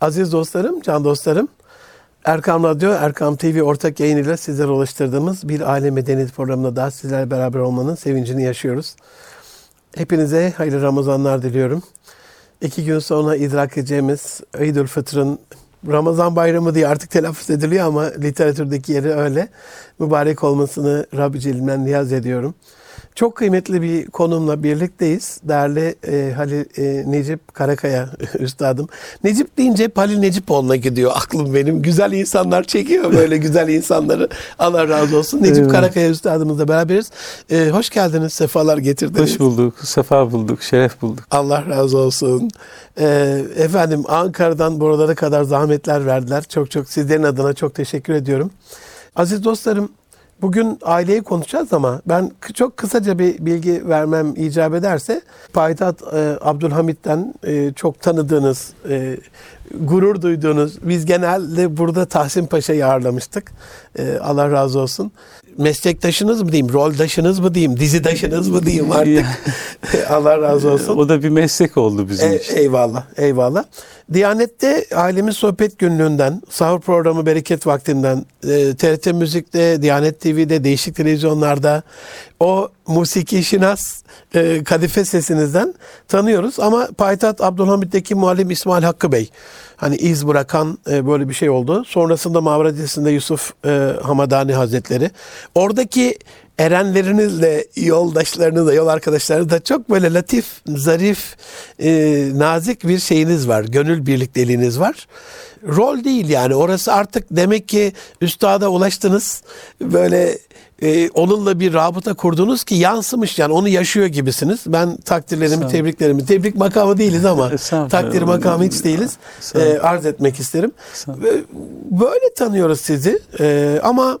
Aziz dostlarım, can dostlarım, Erkam Radyo, Erkam TV ortak yayınıyla sizlere ulaştırdığımız bir aile medeniyeti programında daha sizlerle beraber olmanın sevincini yaşıyoruz. Hepinize hayırlı Ramazanlar diliyorum. İki gün sonra idrak edeceğimiz Eidül Fıtr'ın Ramazan bayramı diye artık telaffuz ediliyor ama literatürdeki yeri öyle. Mübarek olmasını Rabbi Celil'den niyaz ediyorum. Çok kıymetli bir konumla birlikteyiz. Değerli e, Halil e, Necip Karakaya üstadım. Necip deyince Halil Necipoğlu'na gidiyor aklım benim. Güzel insanlar çekiyor böyle güzel insanları. Allah razı olsun. Necip Evet. Karakaya üstadımızla beraberiz. E, hoş geldiniz, sefalar getirdiniz. Hoş bulduk, sefa bulduk, şeref bulduk. Allah razı olsun. Ee, efendim Ankara'dan buralara kadar zahmetler verdiler. Çok çok sizlerin adına çok teşekkür ediyorum. Aziz dostlarım bugün aileyi konuşacağız ama ben çok kısaca bir bilgi vermem icap ederse Payitaht e, Abdülhamit'ten e, çok tanıdığınız, e, gurur duyduğunuz, biz genelde burada Tahsin Paşa'yı ağırlamıştık. E, Allah razı olsun. Meslektaşınız mı diyeyim, roldaşınız mı diyeyim, dizidaşınız mı diyeyim artık. Allah razı olsun. O da bir meslek oldu bizim E, için. eyvallah, eyvallah. Diyanet'te ailemin sohbet günlüğünden, sahur programı bereket vaktinden, e, TRT Müzik'te, Diyanet TV'de, değişik televizyonlarda o musiki şinas e, kadife sesinizden tanıyoruz. Ama Payitaht Abdülhamit'teki muallim İsmail Hakkı Bey, hani iz bırakan e, böyle bir şey oldu. Sonrasında Mavra dizisinde Yusuf e, Hamadani Hazretleri. Oradaki erenlerinizle, yoldaşlarınızla, yol arkadaşlarınızla çok böyle latif, zarif, e, nazik bir şeyiniz var. Gönül birlikteliğiniz var. Rol değil yani. Orası artık demek ki üstada ulaştınız. Böyle e, onunla bir rabıta kurdunuz ki yansımış yani onu yaşıyor gibisiniz. Ben takdirlerimi, tebriklerimi, tebrik makamı değiliz ama takdir makamı hiç değiliz. E, arz etmek isterim. Böyle tanıyoruz sizi E, ama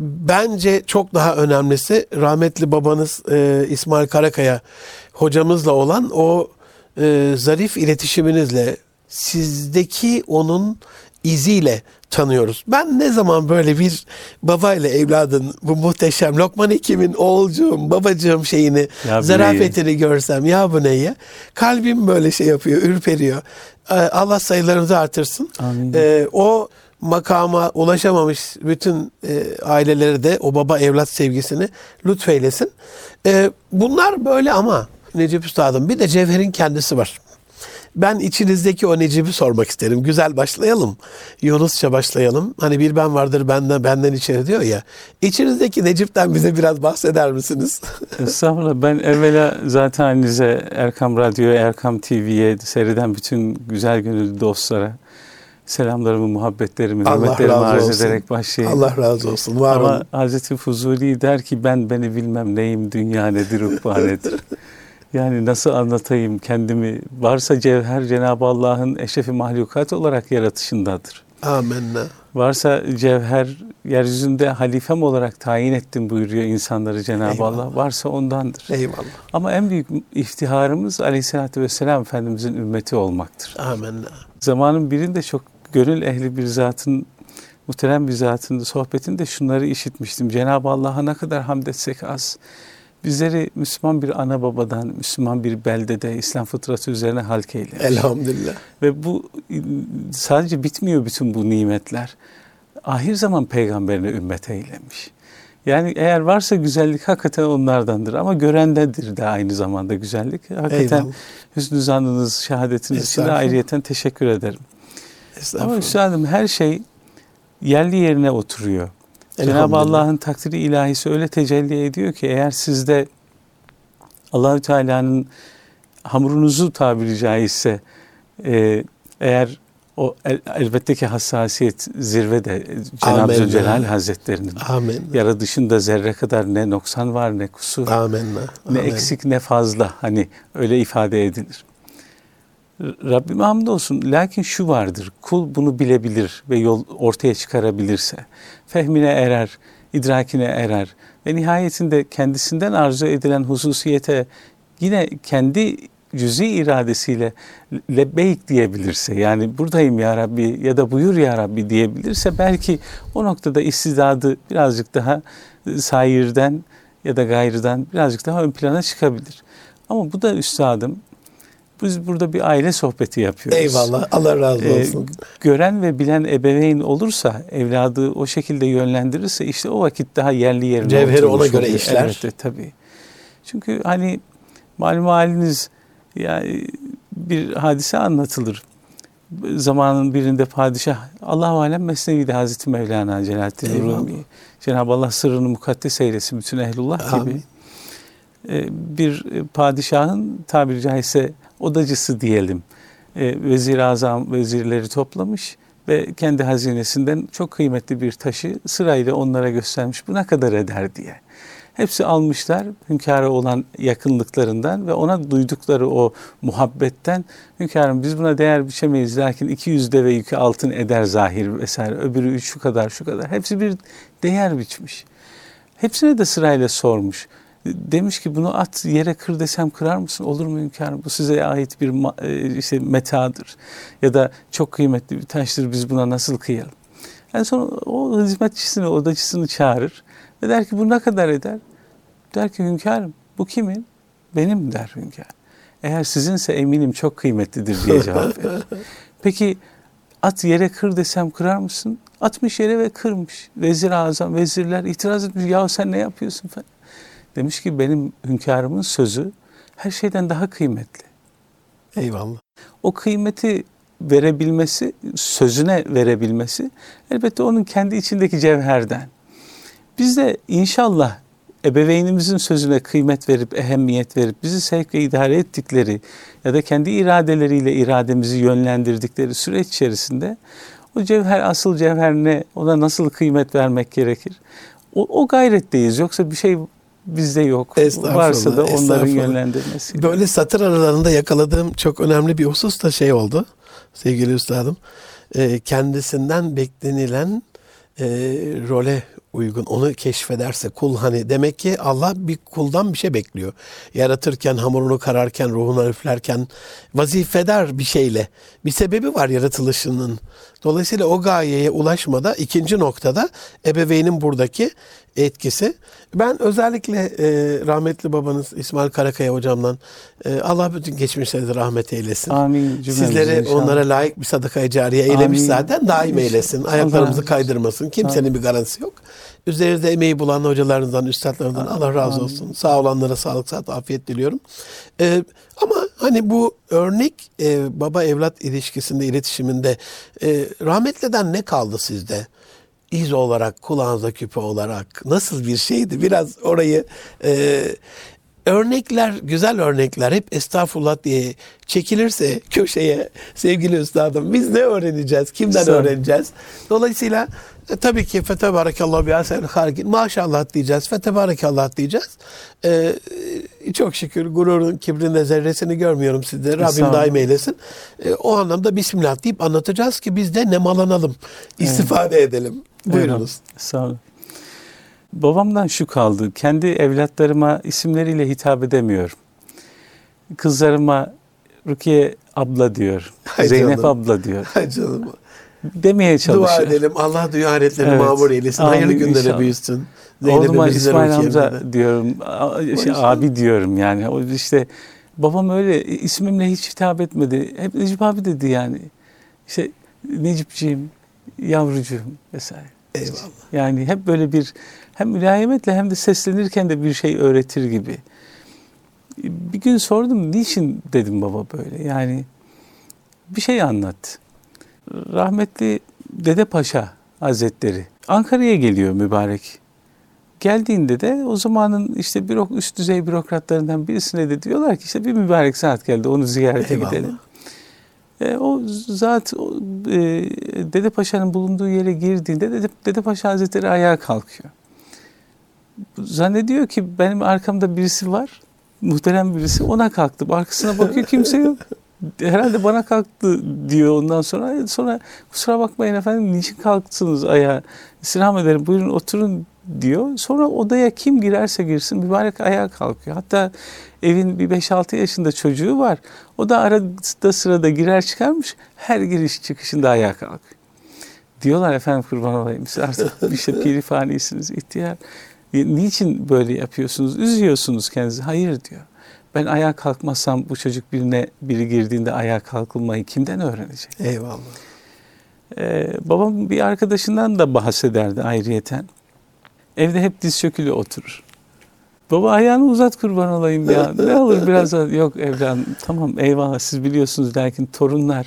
bence çok daha önemlisi rahmetli babanız e, İsmail Karakaya hocamızla olan o e, zarif iletişiminizle sizdeki onun iziyle tanıyoruz. Ben ne zaman böyle bir babayla evladın bu muhteşem Lokman Hekim'in oğulcuğum, babacığım şeyini, Ya zarafetini görsem ya bu neye? Kalbim böyle şey yapıyor, ürperiyor. Ee, Allah sayılarınızı artırsın. Amin. Ee, o makama ulaşamamış bütün e, aileleri de o baba evlat sevgisini lütfeylesin. Ee, bunlar böyle ama Necip Üstad'ım bir de Cevher'in kendisi var. Ben içinizdeki o Necip'i sormak isterim. Güzel başlayalım. Yunusça başlayalım. Hani bir ben vardır benden benden içeri diyor ya. İçinizdeki Necip'ten bize biraz bahseder misiniz? Estağfurullah. Ben evvela zaten halinize Erkam Radyo'ya, Erkam TV'ye seyreden bütün güzel gönüllü dostlara selamlarımı, muhabbetlerimi, Allah hürmetlerimi arz olsun. ederek başlayayım. Allah razı olsun. Var Ama olun. Hazreti Fuzuli der ki ben beni bilmem neyim, dünya nedir, ukba nedir. Yani nasıl anlatayım kendimi? Varsa cevher Cenab-ı Allah'ın eşrefi mahlukat olarak yaratışındadır. Amenna. Varsa cevher yeryüzünde halifem olarak tayin ettim buyuruyor insanları Cenab-ı Eyvallah. Allah. Varsa ondandır. Eyvallah. Ama en büyük iftiharımız Aleyhisselatü Vesselam Efendimizin ümmeti olmaktır. Amenna. Zamanın birinde çok gönül ehli bir zatın, muhterem bir zatın sohbetinde şunları işitmiştim. Cenab-ı Allah'a ne kadar hamd etsek az. Bizleri Müslüman bir ana babadan, Müslüman bir beldede, İslam fıtratı üzerine halk eylemiş. Elhamdülillah. Ve bu sadece bitmiyor bütün bu nimetler. Ahir zaman peygamberine ümmet eylemiş. Yani eğer varsa güzellik hakikaten onlardandır ama görendendir de aynı zamanda güzellik. Hakikaten Eyvallah. hüsnü zannınız, şehadetiniz için de ayrıyeten teşekkür ederim. Ama Estağfurullah. üstadım her şey yerli yerine oturuyor. Cenab-ı. Allah'ın takdiri ilahisi öyle tecelli ediyor ki eğer sizde Allahü Teala'nın hamurunuzu tabiri caizse e, eğer o el- elbette ki hassasiyet zirvede Cenab-ı Amenna. Zülcelal Hazretlerinin Amenna. yaratışında zerre kadar ne noksan var ne kusur Amenna. ne Amen. eksik ne fazla hani öyle ifade edilir. Rabbime hamdolsun. Lakin şu vardır. Kul bunu bilebilir ve yol ortaya çıkarabilirse, fehmine erer, idrakine erer ve nihayetinde kendisinden arzu edilen hususiyete yine kendi cüzi iradesiyle lebbeyk diyebilirse yani buradayım ya Rabbi ya da buyur ya Rabbi diyebilirse belki o noktada istidadı birazcık daha sayirden ya da gayrıdan birazcık daha ön plana çıkabilir. Ama bu da üstadım Biz burada bir aile sohbeti yapıyoruz. Eyvallah. Allah razı Ee, olsun. gören ve bilen ebeveyn olursa, evladı o şekilde yönlendirirse işte o vakit daha yerli yerine Cevheri ona göre oluyor. işler. Elbette tabii. Çünkü hani malum haliniz yani bir hadise anlatılır. Zamanın birinde padişah Allah-u Alem Mesnevi'de Hazreti Mevlana Celaleddin. Rumi. Cenab-ı Allah sırrını mukaddes eylesin bütün ehlullah gibi. Amin. Ee, bir padişahın tabiri caizse odacısı diyelim. Ee, Vezir-i Azam vezirleri toplamış ve kendi hazinesinden çok kıymetli bir taşı sırayla onlara göstermiş. Bu ne kadar eder diye. Hepsi almışlar hünkâra olan yakınlıklarından ve ona duydukları o muhabbetten hünkârım biz buna değer biçemeyiz lakin 200 deve yükü altın eder zahir vesaire öbürü şu kadar şu kadar hepsi bir değer biçmiş. Hepsine de sırayla sormuş. Demiş ki bunu at yere kır desem kırar mısın? Olur mu hünkârım? Bu size ait bir e, işte metadır. Ya da çok kıymetli bir taştır biz buna nasıl kıyalım? En son o hizmetçisini, odacısını çağırır ve der ki bu ne kadar eder? Der ki hünkârım bu kimin? Benim der hünkâr. Eğer sizinse eminim çok kıymetlidir diye cevap verir. Peki at yere kır desem kırar mısın? Atmış yere ve kırmış. Vezir azam, vezirler itiraz etmiş. Ya sen ne yapıyorsun falan. Demiş ki benim hünkârımın sözü her şeyden daha kıymetli. Eyvallah. O kıymeti verebilmesi, sözüne verebilmesi elbette onun kendi içindeki cevherden. Biz de inşallah ebeveynimizin sözüne kıymet verip, ehemmiyet verip, bizi sevk ve idare ettikleri ya da kendi iradeleriyle irademizi yönlendirdikleri süreç içerisinde o cevher, asıl cevher ne, ona nasıl kıymet vermek gerekir? O, o gayretteyiz. Yoksa bir şey bizde yok. Varsa da onların yönlendirmesi. Böyle satır aralarında yakaladığım çok önemli bir husus da şey oldu sevgili üstadım. Ee, kendisinden beklenilen e, role uygun onu keşfederse kul hani demek ki Allah bir kuldan bir şey bekliyor. Yaratırken hamurunu kararken ruhunu üflerken vazifedar bir şeyle bir sebebi var yaratılışının. Dolayısıyla o gayeye ulaşmada ikinci noktada ebeveynin buradaki etkisi. Ben özellikle e, rahmetli babanız İsmail Karakaya hocamdan e, Allah bütün geçmişlerinizi rahmet eylesin. Amin. Sizleri inşallah. onlara layık bir sadaka cariye eylemiş Amin. zaten daim eylesin. Ayaklarımızı kaydırmasın. Kimsenin bir garantisi yok. Üzerinde emeği bulan hocalarınızdan, üstadlarınızdan Allah razı Amin. olsun. Sağ olanlara sağlık, sıhhat, afiyet diliyorum. Ee, ama hani bu örnek e, baba evlat ilişkisinde, iletişiminde e, rahmetliden ne kaldı sizde? İz olarak, kulağınıza küpe olarak nasıl bir şeydi? Biraz orayı e, örnekler, güzel örnekler hep estağfurullah diye çekilirse köşeye sevgili üstadım biz ne öğreneceğiz? Kimden olun. öğreneceğiz? Dolayısıyla e, tabii ki fetebarakallahu bi ahsenil halikin. Maşallah diyeceğiz. Fetebarakallah diyeceğiz. E, çok şükür gururun, kibrinde zerresini görmüyorum sizde. Rabbim daim eylesin. E, o anlamda Bismillah deyip anlatacağız ki biz de nemalanalım. istifade edelim. Buyurunuz. Eyvallah. Sağ olun. Babamdan şu kaldı. Kendi evlatlarıma isimleriyle hitap edemiyorum. Kızlarıma Rukiye abla diyor. Hay Zeynep canım. abla diyor. Hay canım. Demeye Dua çalışıyor. edelim. Allah dünya ahiretlerini Evet. mamur eylesin. Amin Hayırlı günlere inşallah. büyüsün. Oğluma İsmail amca diyorum. Şey, abi diyorum yani. O işte babam öyle ismimle hiç hitap etmedi. Hep Necip abi dedi yani. İşte Necipciğim, yavrucuğum vesaire. Eyvallah. Yani hep böyle bir hem mülayemetle hem de seslenirken de bir şey öğretir gibi. Bir gün sordum niçin dedim baba böyle. Yani bir şey anlat. Rahmetli Dede Paşa Hazretleri Ankara'ya geliyor mübarek. Geldiğinde de o zamanın işte bürok, üst düzey bürokratlarından birisine de diyorlar ki işte bir mübarek saat geldi onu ziyarete Eyvallah. gidelim. E, o zat e, Dede Paşa'nın bulunduğu yere girdiğinde Dede, Dede Paşa Hazretleri ayağa kalkıyor. Zannediyor ki benim arkamda birisi var. Muhterem birisi. Ona kalktım. Arkasına bakıyor kimse yok. Herhalde bana kalktı diyor ondan sonra. Sonra kusura bakmayın efendim niçin kalktınız ayağa? İstirham ederim buyurun oturun diyor. Sonra odaya kim girerse girsin mübarek ayağa kalkıyor. Hatta evin bir 5-6 yaşında çocuğu var. O da arada sırada girer çıkarmış. Her giriş çıkışında ayağa kalkıyor. Diyorlar efendim kurban olayım siz artık işte piri fanisiniz ihtiyar. Niçin böyle yapıyorsunuz? Üzüyorsunuz kendinizi. Hayır diyor. Ben ayağa kalkmazsam bu çocuk birine biri girdiğinde ayağa kalkılmayı kimden öğrenecek? Eyvallah. Ee, babam bir arkadaşından da bahsederdi ayrıyeten. Evde hep diz çökülü oturur. Baba ayağını uzat kurban olayım ya. Ne olur biraz. Yok evladım tamam eyvallah siz biliyorsunuz lakin torunlar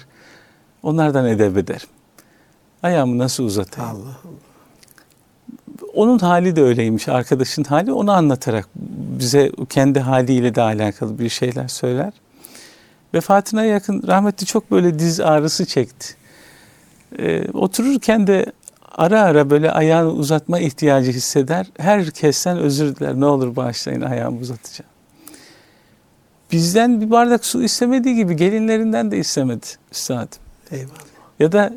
onlardan edep ederim. Ayağımı nasıl uzatayım? Allah Onun hali de öyleymiş arkadaşın hali onu anlatarak bize kendi haliyle de alakalı bir şeyler söyler. Vefatına yakın rahmetli çok böyle diz ağrısı çekti. Ee, otururken de ara ara böyle ayağını uzatma ihtiyacı hisseder. Herkesten özür diler. Ne olur bağışlayın ayağımı uzatacağım. Bizden bir bardak su istemediği gibi gelinlerinden de istemedi üstadım. Eyvallah. Ya da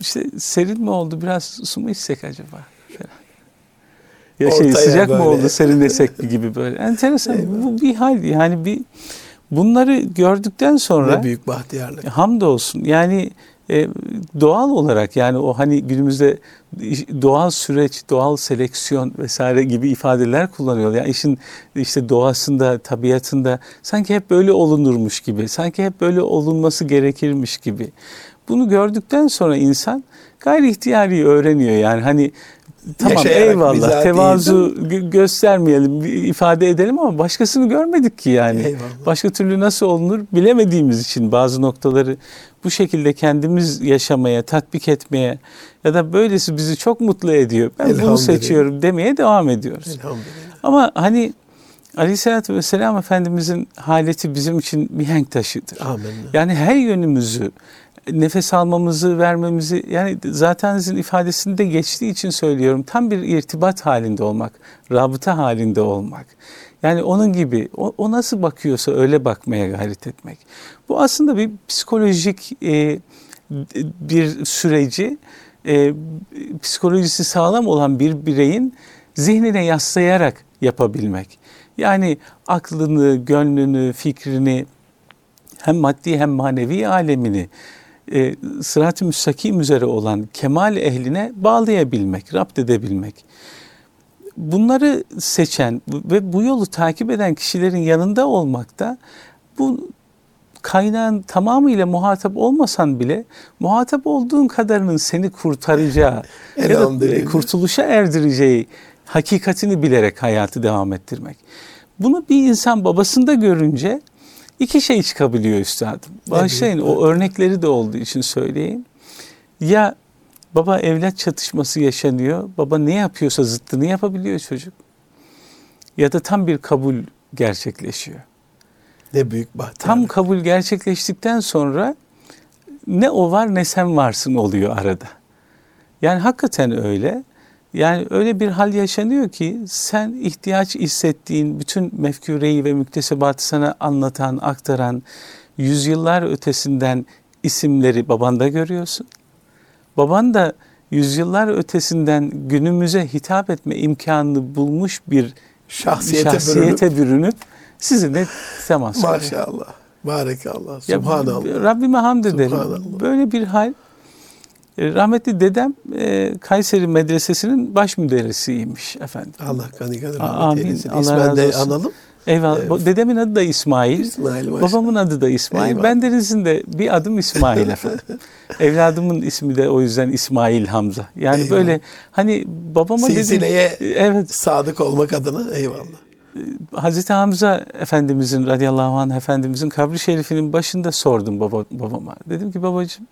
işte serin mi oldu biraz su mu içsek acaba? Falan. Ya şey Ortaya sıcak mı böyle. oldu serinlesek gibi böyle. Enteresan bu bir hal yani bir bunları gördükten sonra Ne büyük bahtiyarlık. hamdolsun yani e, doğal olarak yani o hani günümüzde doğal süreç, doğal seleksiyon vesaire gibi ifadeler kullanıyor. Yani işin işte doğasında, tabiatında sanki hep böyle olunurmuş gibi, sanki hep böyle olunması gerekirmiş gibi. Bunu gördükten sonra insan gayri ihtiyari öğreniyor yani hani tamam eyvallah tevazu gö- göstermeyelim, ifade edelim ama başkasını görmedik ki yani. Eyvallah. Başka türlü nasıl olunur bilemediğimiz için bazı noktaları bu şekilde kendimiz yaşamaya, tatbik etmeye ya da böylesi bizi çok mutlu ediyor. Ben bunu seçiyorum demeye devam ediyoruz. Ama hani Aleyhisselatü Vesselam Efendimizin haleti bizim için mihenk taşıdır. Amin. Yani her yönümüzü, nefes almamızı, vermemizi yani zaten sizin ifadesinde geçtiği için söylüyorum. Tam bir irtibat halinde olmak, rabıta halinde olmak. Yani onun gibi o, o nasıl bakıyorsa öyle bakmaya gayret etmek. Bu aslında bir psikolojik e, bir süreci e, psikolojisi sağlam olan bir bireyin zihnine yaslayarak yapabilmek. Yani aklını, gönlünü, fikrini hem maddi hem manevi alemini e, sırat-ı müstakim üzere olan kemal ehline bağlayabilmek, rapt edebilmek. Bunları seçen ve bu yolu takip eden kişilerin yanında olmak da bu kaynağın tamamıyla muhatap olmasan bile muhatap olduğun kadarının seni kurtaracağı ya da kurtuluşa erdireceği hakikatini bilerek hayatı devam ettirmek. Bunu bir insan babasında görünce iki şey çıkabiliyor üstadım. Büyük o örnekleri de olduğu için söyleyeyim. Ya baba evlat çatışması yaşanıyor. Baba ne yapıyorsa zıttını yapabiliyor çocuk. Ya da tam bir kabul gerçekleşiyor. Ne büyük bahtiyarlık. Tam kabul gerçekleştikten sonra ne o var ne sen varsın oluyor arada. Yani hakikaten öyle. Yani öyle bir hal yaşanıyor ki sen ihtiyaç hissettiğin bütün mefkureyi ve müktesebatı sana anlatan, aktaran yüzyıllar ötesinden isimleri babanda görüyorsun. Baban da yüzyıllar ötesinden günümüze hitap etme imkanını bulmuş bir Şahsiyete, şahsiyete bürünüp sizinle temas bürünüp. kuruyor. Maşallah. Barakallah. Ya, Subhanallah. Rabbime hamd ederim. Subhanallah. Böyle bir hal. E, Rahmetli dedem e, Kayseri Medresesi'nin baş müderrisiymiş efendim. Allah gani gani rahmet amin. eylesin. İsmen de analım. Eyvallah. Bu- Dedemin adı da İsmail. İsmail. Babamın adı da İsmail. Eyvallah. Bendenizin de bir adım İsmail efendim. Evladımın ismi de o yüzden İsmail Hamza. Yani Eyvallah. böyle hani babama dedim. Silsileye Evet. sadık olmak adına eyvallah. Hazreti Hamza Efendimizin radıyallahu anh Efendimizin kabri şerifinin başında sordum baba, babama. Dedim ki babacığım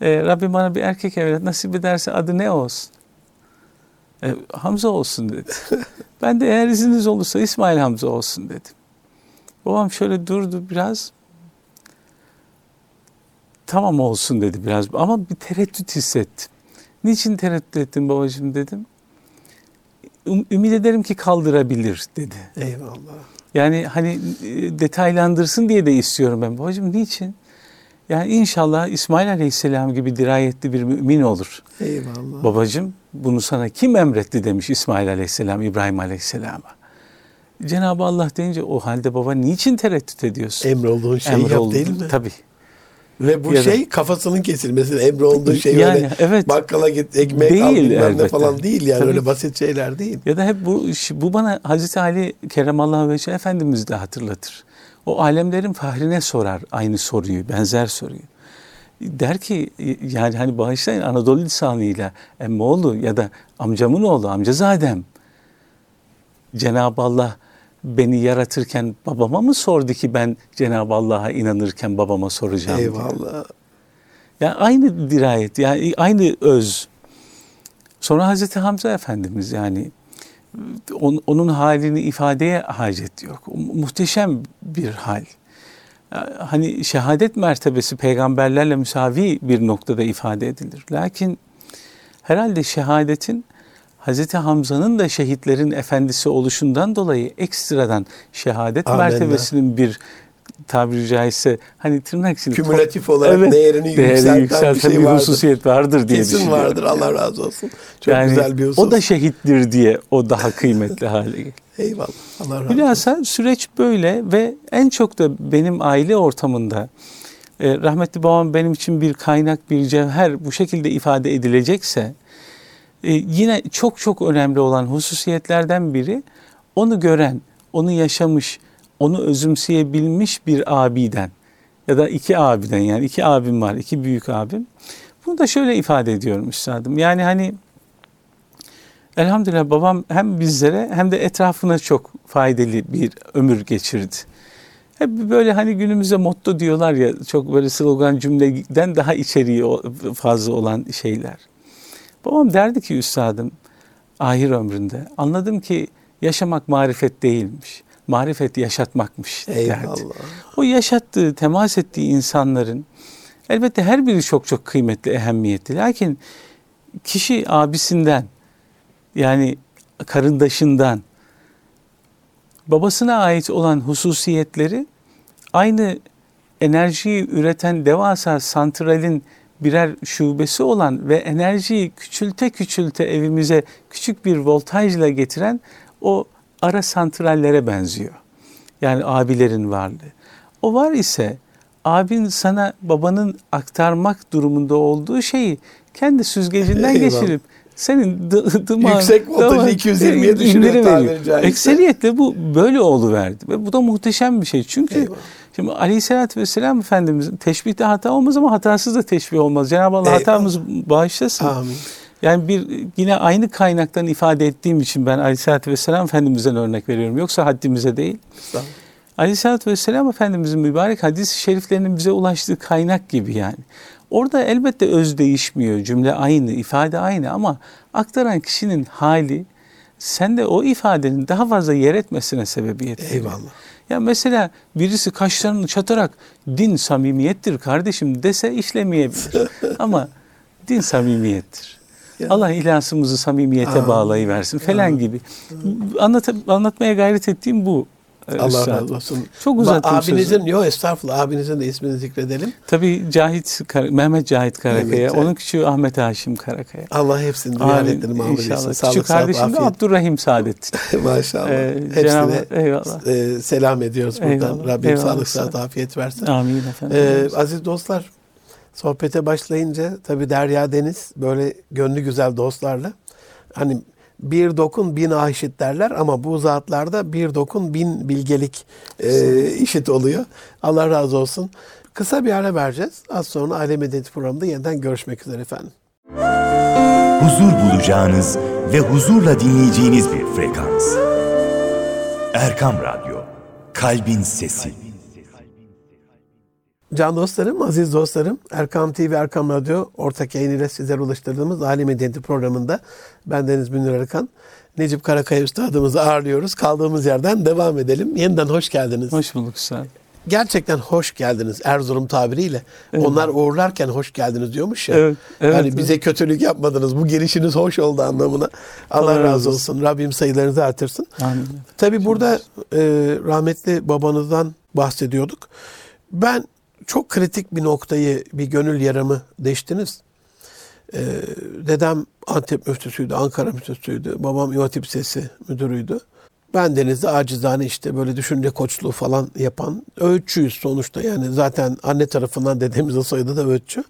e, Rabbim bana bir erkek evlat nasip ederse adı ne olsun? E, Hamza olsun dedi. ben de eğer izniniz olursa İsmail Hamza olsun dedim. Babam şöyle durdu biraz. Tamam olsun dedi biraz ama bir tereddüt hissettim. Niçin tereddüt ettin babacığım dedim. "Üm- Ümit ederim ki kaldırabilir dedi. Eyvallah. Yani hani e, detaylandırsın diye de istiyorum ben. Babacığım niçin? Yani inşallah İsmail Aleyhisselam gibi dirayetli bir mümin olur. Eyvallah. Babacığım bunu sana kim emretti demiş İsmail Aleyhisselam İbrahim Aleyhisselam'a. Cenab-ı Allah deyince o halde baba niçin tereddüt ediyorsun? Emrolduğun şeyi yap Emroldu. değil mi? Tabii. Ve bu Ya da- şey kafasının kesilmesi. Emre olduğu şey Yani, öyle evet. bakkala git ekmek Değil al bilmem ne falan değil yani Tabii öyle basit şeyler değil. Ya da hep bu bu bana Hazreti Ali Keremallahu Vece Efendimiz de hatırlatır. O alemlerin fahrine sorar aynı soruyu, benzer soruyu. Der ki yani hani bağışlayın Anadolu lisanıyla emmoğlu ya da amcamın oğlu amcazadem. Cenab-ı Allah beni yaratırken babama mı sordu ki ben Cenab-ı Allah'a inanırken babama soracağım. Eyvallah. Yani aynı dirayet, yani aynı öz. Sonra Hazreti Hamza Efendimiz yani on- onun halini ifadeye hacet yok. Muhteşem bir hal. Hani şehadet mertebesi peygamberlerle müsavi bir noktada ifade edilir. Lakin herhalde şehadetin Hazreti Hamza'nın da şehitlerin efendisi oluşundan dolayı ekstradan şehadet Amenna. mertebesinin bir tabiri caizse hani tırnak içinde Kümülatif olarak değerini yükselten bir şey vardır. hususiyet vardır diye Kesin düşünüyorum. vardır Allah razı olsun. Çok Yani güzel bir husus. O da şehittir diye o daha kıymetli hale geliyor. Eyvallah. Allah razı olsun. Bilhassa süreç böyle ve en çok da benim aile ortamında e, rahmetli babam benim için bir kaynak, bir cevher bu şekilde ifade edilecekse e, yine çok çok önemli olan hususiyetlerden biri onu gören, onu yaşamış, onu özümseyebilmiş bir abiden ya da iki abiden yani iki abim var, iki büyük abim. Bunu da şöyle ifade ediyorum üstadım. Yani hani elhamdülillah babam hem bizlere hem de etrafına çok faydalı bir ömür geçirdi. Hep böyle hani günümüzde motto diyorlar ya çok böyle slogan cümleden daha içeriği fazla olan şeyler. Babam derdi ki üstadım ahir ömründe anladım ki yaşamak marifet değilmiş. Marifet yaşatmakmış derdi. Eyvallah. O yaşattığı, temas ettiği insanların elbette her biri çok çok kıymetli, ehemmiyetli. Lakin kişi abisinden yani karındaşından babasına ait olan hususiyetleri aynı enerjiyi üreten devasa santralin birer şubesi olan ve enerjiyi küçülte küçülte evimize küçük bir voltajla getiren o ara santrallere benziyor. Yani abilerin varlığı. O var ise abin sana babanın aktarmak durumunda olduğu şeyi kendi süzgecinden Eyvallah. geçirip senin dı- dımağın, Yüksek voltajı damağın- 220'ye düşürüyor tabiri caizse. Ekseriyetle bu böyle oluverdi ve bu da muhteşem bir şey. Çünkü Eyvallah. şimdi Aleyhisselatü Vesselam Efendimizin teşbihte hata olmaz ama hatasız da teşbih olmaz. Cenab-ı Allah Eyvallah. hatamızı bağışlasın. Amin. Yani bir yine aynı kaynaktan ifade ettiğim için ben Aleyhisselatü Vesselam Efendimiz'den örnek veriyorum. Yoksa haddimize değil. Aleyhisselatü Vesselam Efendimizin mübarek hadis-i şeriflerinin bize ulaştığı kaynak gibi yani. Orada elbette öz değişmiyor, cümle aynı, ifade aynı ama aktaran kişinin hali sende o ifadenin daha fazla yer etmesine sebebiyet veriyor. Eyvallah. Ya mesela birisi kaşlarını çatarak din samimiyettir kardeşim dese işlemeyebilir. ama din samimiyettir. Ya. Allah ihlasımızı samimiyete Amin. bağlayıversin falan gibi. Anlat, anlatmaya gayret ettiğim bu. e, Allah razı olsun. Çok Ba- uzattım Abinizin, yok estağfurullah abinizin de ismini zikredelim. Tabii Cahit, Kar- Mehmet Cahit Karakaya, Cahit. onun küçüğü Ahmet Haşim Karakaya. Allah hepsinin Amin. ziyaretlerini mamur etsin. İnşallah. Sağlık, Küçük sağlık, kardeşim de. Abdurrahim Saadettin. Maşallah. Ee, Hepsine Cenab-ı- eyvallah. e, selam ediyoruz buradan. Eyvallah, Rabbim eyvallah. sağlık, sıhhat, afiyet versin. Amin efendim. Ee, aziz dostlar, sohbete başlayınca tabii Derya Deniz böyle gönlü güzel dostlarla hani bir dokun bin aşit derler ama bu zatlarda bir dokun bin bilgelik e, işit oluyor. Allah razı olsun. Kısa bir ara vereceğiz. Az sonra Aile Medeniyeti programında yeniden görüşmek üzere efendim. huzur bulacağınız ve huzurla dinleyeceğiniz bir frekans. Erkam Radyo, Kalbin Sesi. Can dostlarım, aziz dostlarım, Erkam TV, Erkam Radyo ortak yayınıyla sizlere ulaştırdığımız Aile Medeniyeti programında ben Deniz Münir Arıkan, Necip Karakaya Üstadımızı ağırlıyoruz. Kaldığımız yerden devam edelim. Yeniden hoş geldiniz. Hoş bulduk Üstad. Gerçekten hoş geldiniz Erzurum tabiriyle. Onlar uğurlarken hoş geldiniz diyormuş ya. Evet, evet, yani evet. bize kötülük yapmadınız. Bu girişiniz hoş oldu anlamına. Allah, Allah razı olsun. Rabbim sayılarınızı artırsın. Amin. Tabi burada e, rahmetli babanızdan bahsediyorduk. Ben çok kritik bir noktayı, bir gönül yaramı deştiniz. E, dedem Antep müftüsüydü, Ankara müftüsüydü. Babam İmam Hatip Lisesi müdürüydü. Ben denizde acizane işte böyle düşünce koçluğu falan yapan öğütçüyüz sonuçta. Yani zaten anne tarafından dedemizin soyadı da öğütçü.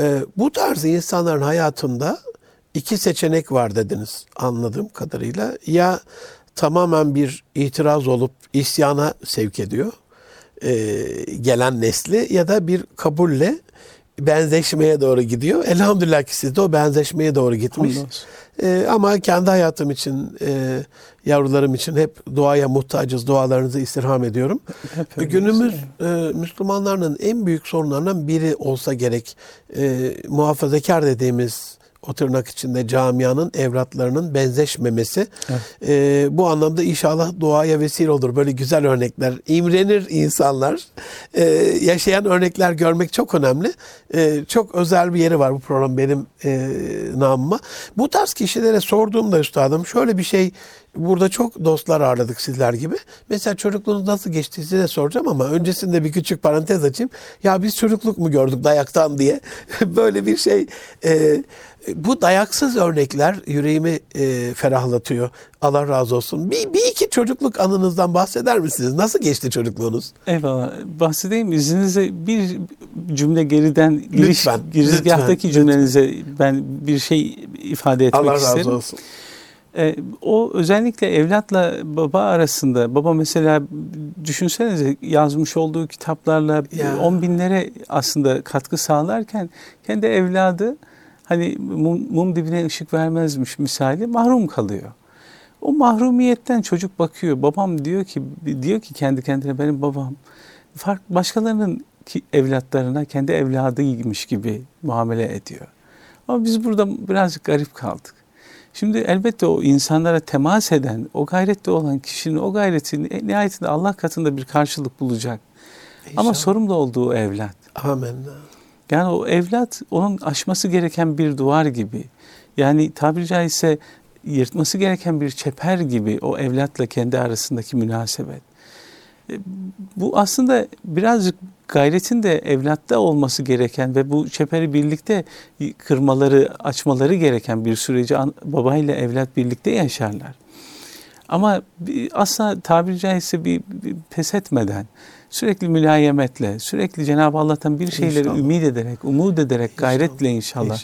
Ee, bu tarz insanların hayatında iki seçenek var dediniz anladığım kadarıyla. Ya tamamen bir itiraz olup isyana sevk ediyor e, gelen nesli ya da bir kabulle benzeşmeye doğru gidiyor. Elhamdülillah ki siz de o benzeşmeye doğru gitmiş. E, ama kendi hayatım için, e, yavrularım için hep duaya muhtacız. Dualarınızı istirham ediyorum. Hep Günümüz e, Müslümanların en büyük sorunlarından biri olsa gerek e, muhafazakar dediğimiz o tırnak içinde camianın evlatlarının benzeşmemesi. Evet. E, bu anlamda inşallah duaya vesile olur. Böyle güzel örnekler, imrenir insanlar, e, yaşayan örnekler görmek çok önemli. E, çok özel bir yeri var bu program benim e, namıma. Bu tarz kişilere sorduğumda üstadım şöyle bir şey Burada çok dostlar ağırladık sizler gibi. Mesela çocukluğunuz nasıl geçti size de soracağım ama öncesinde bir küçük parantez açayım. Ya biz çocukluk mu gördük dayaktan diye. Böyle bir şey. e, bu dayaksız örnekler yüreğimi e, ferahlatıyor. Allah razı olsun. Bir, bir iki çocukluk anınızdan bahseder misiniz? Nasıl geçti çocukluğunuz? Eyvallah. Bahsedeyim izninizle bir cümle geriden giriş, Lütfen, girizgahtaki lütfen, cümlenize ben bir şey ifade etmek Allah isterim. razı olsun. E, o özellikle evlatla baba arasında baba mesela düşünsenize yazmış olduğu kitaplarla Ya. on binlere aslında katkı sağlarken kendi evladı hani mum, mum dibine ışık vermezmiş misali mahrum kalıyor. O mahrumiyetten çocuk bakıyor. Babam diyor ki diyor ki kendi kendine benim babam fark başkalarının ki evlatlarına kendi evladıymış gibi muamele ediyor. Ama biz burada birazcık garip kaldık. Şimdi elbette o insanlara temas eden, o gayrette olan kişinin o gayreti nihayetinde Allah katında bir karşılık bulacak. Ama İnşallah. sorumlu olduğu evlat. Amin. Yani o evlat onun aşması gereken bir duvar gibi. Yani tabiri caizse yırtması gereken bir çeper gibi o evlatla kendi arasındaki münasebet. E, Bu aslında birazcık gayretin de evlatta olması gereken ve bu çeperi birlikte kırmaları, açmaları gereken bir süreci babayla evlat birlikte yaşarlar. Ama asla tabiri caizse bir, bir pes etmeden, sürekli mülayemetle, sürekli Cenab-ı Allah'tan bir şeyleri İnşallah. ümit ederek, umut ederek, İnşallah. gayretle inşallah,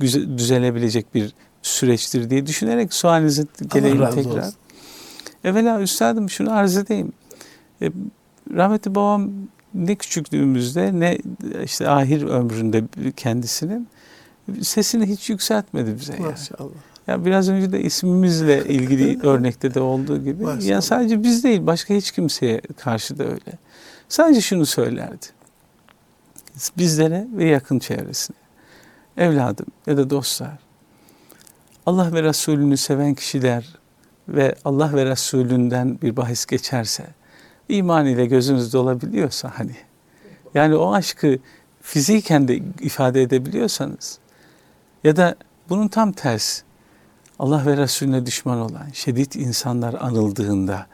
İnşallah. düzelebilecek bir süreçtir diye düşünerek sualinize geleyim tekrar. olsun. Evvela üstadım şunu arz edeyim. E, rahmetli babam ne küçüklüğümüzde ne işte ahir ömründe kendisinin sesini hiç yükseltmedi bize. Yani. Maşallah. Ya biraz önce de ismimizle ilgili örnekte de olduğu gibi. Maşallah. Yani sadece biz değil, başka hiç kimseye karşı da öyle. Sadece şunu söylerdi. Bizlere ve yakın çevresine. Evladım ya da dostlar. Allah ve Resulünü seven kişiler ve Allah ve Resulünden bir bahis geçerse, iman ile gözünüz dolabiliyorsa hani, yani o aşkı fiziken de ifade edebiliyorsanız ya da bunun tam tersi, Allah ve Resulüne düşman olan şiddet insanlar anıldığında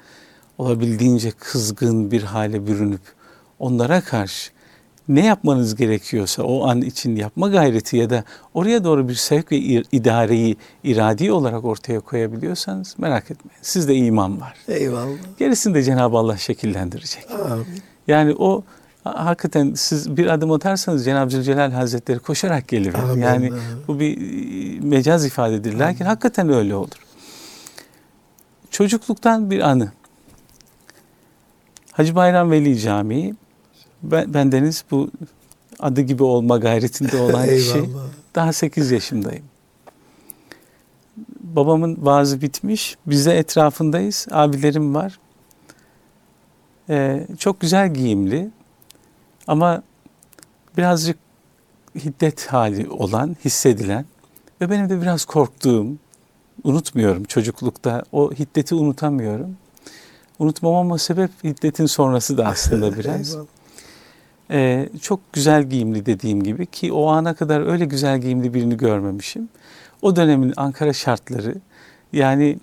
olabildiğince kızgın bir hale bürünüp onlara karşı ne yapmanız gerekiyorsa o an için yapma gayreti ya da oraya doğru bir sevk ve idareyi iradi olarak ortaya koyabiliyorsanız merak etmeyin. Sizde iman var. Eyvallah. Gerisini de Cenab-ı Allah şekillendirecek. Amin. Yani o ha- hakikaten siz bir adım atarsanız Cenab-ı Zülcelal Hazretleri koşarak gelir. Amin, Yani amin. bu bir e, mecaz ifadedir. Lakin hakikaten öyle olur. Çocukluktan bir anı. Hacı Bayram Veli Camii. Ben, bendeniz bu adı gibi olma gayretinde olan kişi. Daha 8 yaşındayım. Babamın vaazı bitmiş. Biz de etrafındayız. Abilerim var. Ee, çok güzel giyimli. Ama birazcık hiddet hali olan, hissedilen ve benim de biraz korktuğum, unutmuyorum çocuklukta. O hiddeti unutamıyorum. Unutmamama sebep hiddetin sonrası da aslında biraz. Ee, çok güzel giyimli dediğim gibi ki o ana kadar öyle güzel giyimli birini görmemişim. O dönemin Ankara şartları yani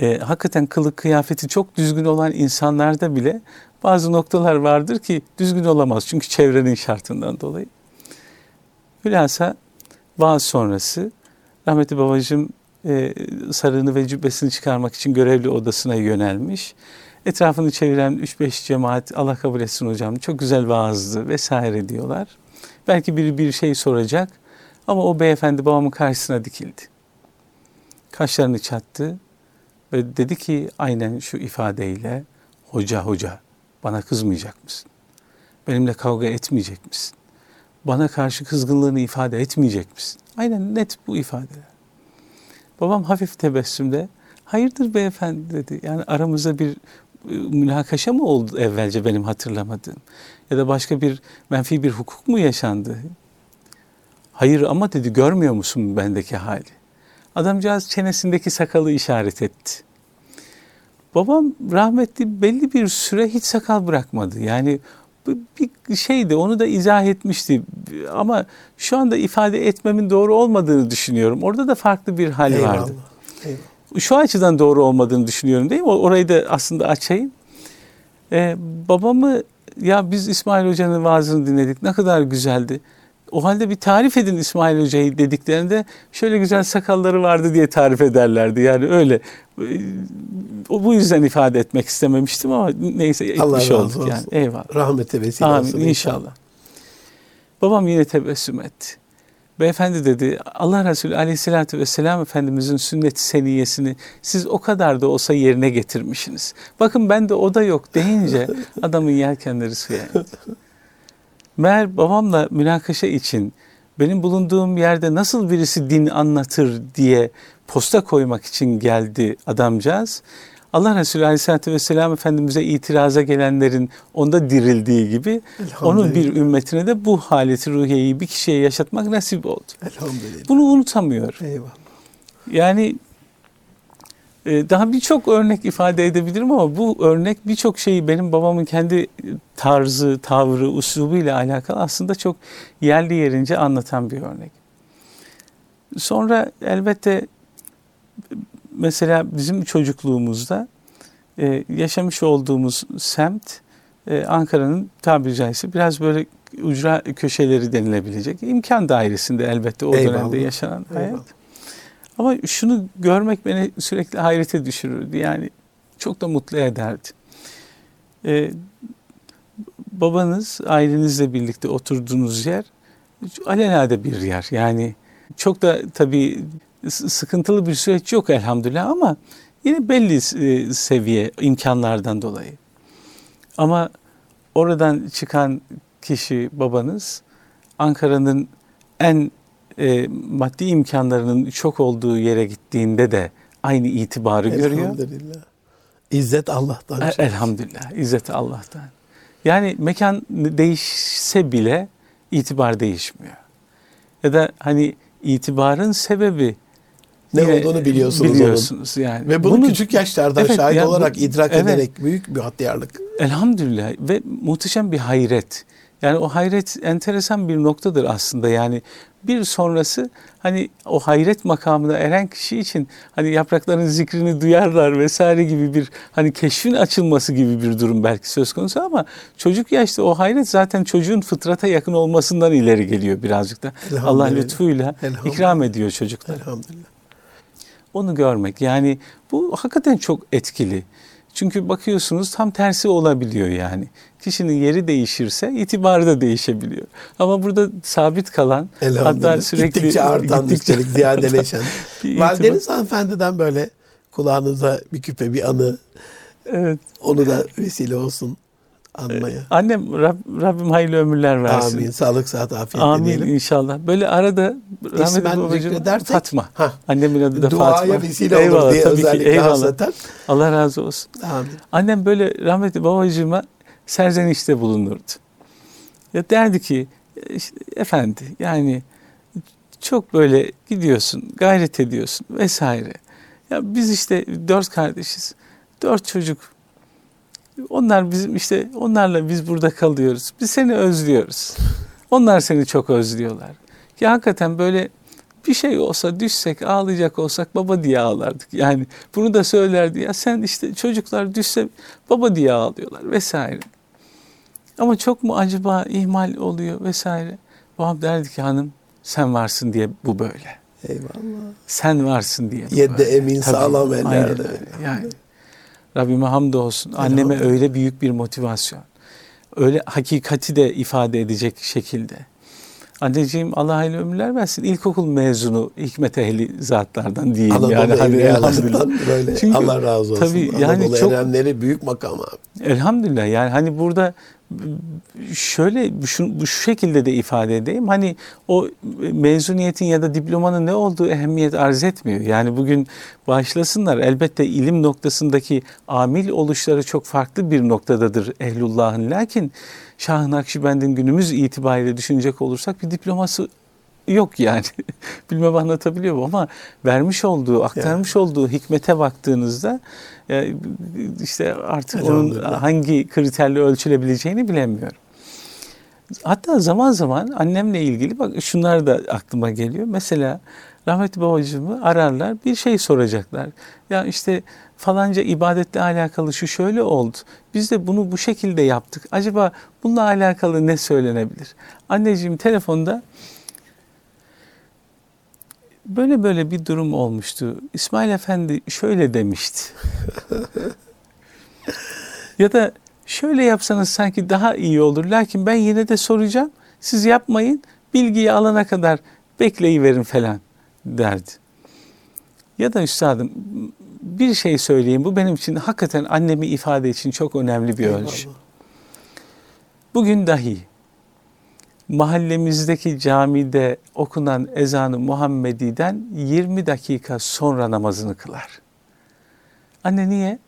e, hakikaten kılık kıyafeti çok düzgün olan insanlarda bile bazı noktalar vardır ki düzgün olamaz. Çünkü çevrenin şartından dolayı. Hülasa vaaz sonrası rahmetli babacığım e, sarığını ve cübbesini çıkarmak için görevli odasına yönelmiş. Etrafını çeviren 3-5 cemaat Allah kabul etsin hocam çok güzel vaazdı vesaire diyorlar. Belki biri bir şey soracak ama o beyefendi babamın karşısına dikildi. Kaşlarını çattı ve dedi ki aynen şu ifadeyle hoca hoca bana kızmayacak mısın? Benimle kavga etmeyecek misin? Bana karşı kızgınlığını ifade etmeyecek misin? Aynen net bu ifadeler. Babam hafif tebessümle hayırdır beyefendi dedi. Yani aramızda bir münakaşa mı oldu evvelce benim hatırlamadığım? Ya da başka bir menfi bir hukuk mu yaşandı? Hayır ama dedi görmüyor musun bendeki hali? Adamcağız çenesindeki sakalı işaret etti. Babam rahmetli belli bir süre hiç sakal bırakmadı. Yani bir şeydi onu da izah etmişti ama şu anda ifade etmemin doğru olmadığını düşünüyorum. Orada da farklı bir hal Eyvallah. vardı. Eyvallah. Şu açıdan doğru olmadığını düşünüyorum değil mi? Orayı da aslında açayım. Ee, babamı ya biz İsmail Hoca'nın vaazını dinledik ne kadar güzeldi. O halde bir tarif edin İsmail Hoca'yı dediklerinde şöyle güzel sakalları vardı diye tarif ederlerdi. Yani öyle. O bu yüzden ifade etmek istememiştim ama neyse Allah etmiş razı olduk olsun. yani. Eyvallah. Rahmete vesile Amin olsun inşallah. Babam yine tebessüm etti. Beyefendi dedi Allah Resulü aleyhissalatü vesselam Efendimizin sünnet seniyesini siz o kadar da olsa yerine getirmişsiniz. Bakın ben de o da yok deyince adamın yelkenleri suya indi. Meğer babamla münakaşa için benim bulunduğum yerde nasıl birisi din anlatır diye posta koymak için geldi adamcağız. Allah Resulü Aleyhisselatü Vesselam Efendimiz'e itiraza gelenlerin onda dirildiği gibi onun bir ümmetine de bu haleti ruhiyeyi bir kişiye yaşatmak nasip oldu. Elhamdülillah. Bunu unutamıyor. Eyvallah. Yani e, daha birçok örnek ifade edebilirim ama bu örnek birçok şeyi benim babamın kendi tarzı, tavrı, uslubuyla alakalı aslında çok yerli yerince anlatan bir örnek. Sonra elbette mesela bizim çocukluğumuzda e, yaşamış olduğumuz semt e, Ankara'nın tabiri caizse biraz böyle ucra köşeleri denilebilecek imkan dairesinde elbette o Eyvallah. dönemde yaşanan hayat. Eyvallah. Ama şunu görmek beni sürekli hayrete düşürürdü. Yani çok da mutlu ederdi. Ee, babanız ailenizle birlikte oturduğunuz yer alelade bir yer. Yani çok da tabii sıkıntılı bir süreç yok elhamdülillah ama yine belli e, seviye imkanlardan dolayı. Ama oradan çıkan kişi babanız Ankara'nın en e, maddi imkanlarının çok olduğu yere gittiğinde de aynı itibarı görüyor. Elhamdülillah. İzzet Allah'tan. E- Elhamdülillah. İzzet Allah'tan. Yani mekan değişse bile itibar değişmiyor. Ya da hani itibarın sebebi Ne yine olduğunu biliyorsunuz biliyorsunuz yani. Ve bunu, küçük yaşlardan Evet, şahit yani bu- olarak idrak evet. ederek büyük bir hatyarlık. Elhamdülillah ve muhteşem bir hayret. Yani o hayret enteresan bir noktadır aslında. Yani bir sonrası hani o hayret makamına eren kişi için hani yaprakların zikrini duyarlar vesaire gibi bir hani keşfin açılması gibi bir durum belki söz konusu ama çocuk yaşta o hayret zaten çocuğun fıtrata yakın olmasından ileri geliyor birazcık da. Allah lütfuyla ikram ediyor çocuklar. Elhamdülillah. Onu görmek yani bu hakikaten çok etkili. Çünkü bakıyorsunuz tam tersi olabiliyor yani. Kişinin yeri değişirse itibarı da değişebiliyor. Ama burada sabit kalan hatta sürekli gittikçe artan, gittikçe üstelik ziyadeleşen. Valideniz hanımefendiden böyle kulağınıza bir küpe, bir anı, Evet. onu da vesile olsun anmaya. Annem Rab- Rabbim hayırlı ömürler versin. Amin. Sağlık, sıhhat, afiyet Amin dileyelim. inşallah. Böyle arada rahmetli babacığım Fatma. Hah. Annemin adı da Duaya Fatma. vesile olur Eyvallah, diye tabii ki, özellikle eyvallah. hasreten. Allah razı olsun. Amin. Annem böyle rahmetli babacığıma serzenişte bulunurdu. Ya derdi ki işte, efendi yani çok böyle gidiyorsun, gayret ediyorsun vesaire. Ya biz işte dört kardeşiz. Dört çocuk. Onlar bizim işte onlarla biz burada kalıyoruz. Biz seni özlüyoruz. Onlar seni çok özlüyorlar. Ya hakikaten böyle bir şey olsa düşsek ağlayacak olsak baba diye ağlardık. Yani bunu da söylerdi ya sen işte çocuklar düşse baba diye ağlıyorlar vesaire. Ama çok mu acaba ihmal oluyor vesaire. Babam derdi ki hanım sen varsın diye bu böyle. Eyvallah. Sen varsın diye. Yedde emin sağlam aynen ellerde. Yani Rabbime hamdolsun. Anneme öyle büyük bir motivasyon. Öyle hakikati de ifade edecek şekilde. Anneciğim Allah hayırlı ömürler versin. İlkokul mezunu hikmet ehli zatlardan diyeyim. Anadolu yani evliyalarından elhamdülillah. böyle. Çünkü Allah razı olsun. tabii Anadolu yani çok- erenleri büyük makam abi. Elhamdülillah yani hani burada şöyle şu, bu şekilde de ifade edeyim. Hani o mezuniyetin ya da diplomanın ne olduğu ehemmiyet arz etmiyor. Yani bugün başlasınlar elbette ilim noktasındaki amil oluşları çok farklı bir noktadadır ehlullahın. Lakin Şah-ı Nakşibend'in günümüz itibariyle düşünecek olursak bir diploması yok yani. Bilmem anlatabiliyor muyum ama vermiş olduğu, aktarmış olduğu hikmete baktığınızda e, işte artık onun Elhamdülillah. hangi kriterle ölçülebileceğini bilemiyorum. Hatta zaman zaman annemle ilgili bak şunlar da aklıma geliyor. Mesela rahmetli babacığımı ararlar bir şey soracaklar. Ya işte falanca ibadetle alakalı şu şöyle oldu. Biz de bunu bu şekilde yaptık. Acaba bununla alakalı ne söylenebilir? Anneciğim telefonda böyle böyle bir durum olmuştu. İsmail Efendi şöyle demişti. ya da şöyle yapsanız sanki daha iyi olur. Lakin ben yine de soracağım. Siz yapmayın. Bilgiyi alana kadar bekleyiverin falan derdi. Ya da üstadım bir şey söyleyeyim. Bu benim için hakikaten annemi ifade için çok önemli bir ölçü. Bugün dahi mahallemizdeki camide okunan ezanı Muhammedi'den 20 dakika sonra namazını kılar. Anne niye?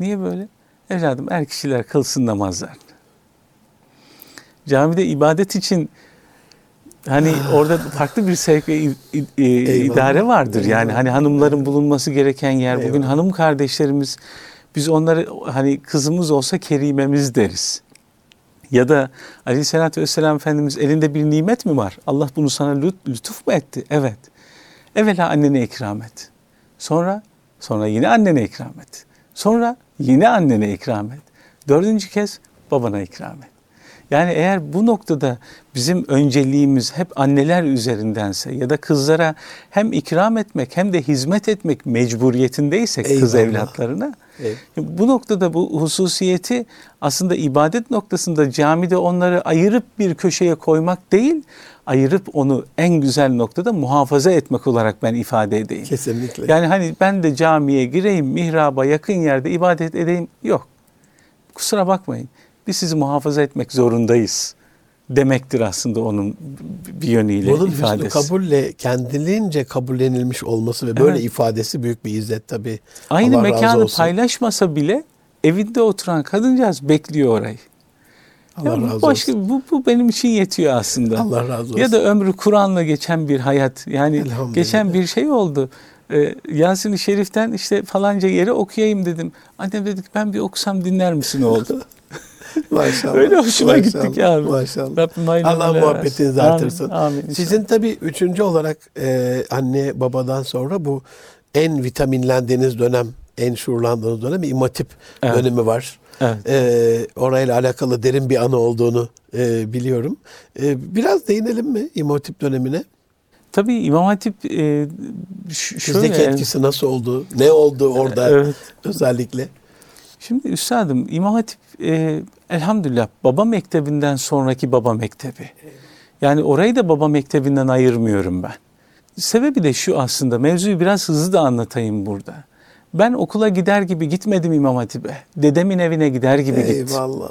Niye böyle? Evladım er kişiler kılsın namazlarını. Camide ibadet için hani orada farklı bir sevk ve i- i- i- Eyvallah. idare vardır. Yani Eyvallah. hani hanımların bulunması gereken yer. Bugün Eyvallah. hanım kardeşlerimiz biz onları hani kızımız olsa kerimemiz deriz. Ya da aleyhissalatü vesselam Efendimiz elinde bir nimet mi var? Allah bunu sana lüt- lütuf mu etti? Evet. Evvela annene ikram et. Sonra sonra yine annene ikram et. Sonra yine annene ikram et. Dördüncü kez babana ikram et. Yani eğer bu noktada bizim önceliğimiz hep anneler üzerindense ya da kızlara hem ikram etmek hem de hizmet etmek mecburiyetindeysek kız Eyvallah. evlatlarına Evet. bu noktada bu hususiyeti aslında ibadet noktasında camide onları ayırıp bir köşeye koymak değil, ayırıp onu en güzel noktada muhafaza etmek olarak ben ifade edeyim. Kesinlikle. Yani hani ben de camiye gireyim, mihraba yakın yerde ibadet edeyim yok. Kusura bakmayın. Biz sizi muhafaza etmek zorundayız demektir aslında onun bir yönüyle Bunun ifadesi. hüsnü kabulle kendiliğince kabullenilmiş olması ve böyle Evet. ifadesi büyük bir izzet tabii. Aynı Allah mekanı paylaşmasa bile evinde oturan kadıncağız bekliyor orayı. Allah Ya bu razı başka, olsun. Bu, bu benim için yetiyor aslında. Allah razı olsun. Ya da ömrü Kur'an'la geçen bir hayat. Yani geçen bir şey oldu. Ee, Yasin-i Şerif'ten işte falanca yere okuyayım dedim. Annem dedi ki ben bir okusam dinler misin oldu. Maşallah. Öyle hoşuma Maşallah, gittik ya abi. Maşallah. Rabbim Allah muhabbetinizi artırsın. Amin, amin. Sizin tabii üçüncü olarak e, anne babadan sonra bu en vitaminlendiğiniz dönem, en şuurlandığınız dönem imatip Evet. dönemi var. Evet. E, orayla alakalı derin bir anı olduğunu e, biliyorum. E, biraz değinelim mi imatip dönemine? Tabii İmam Hatip e, şöyle. Sizdeki etkisi nasıl oldu? Ne oldu orada Evet. özellikle? Şimdi üstadım İmam Hatip e, elhamdülillah baba mektebinden sonraki baba mektebi. Yani orayı da baba mektebinden ayırmıyorum ben. Sebebi de şu aslında mevzuyu biraz hızlı da anlatayım burada. Ben okula gider gibi gitmedim İmam Hatip'e. Dedemin evine gider gibi gittim. Eyvallah.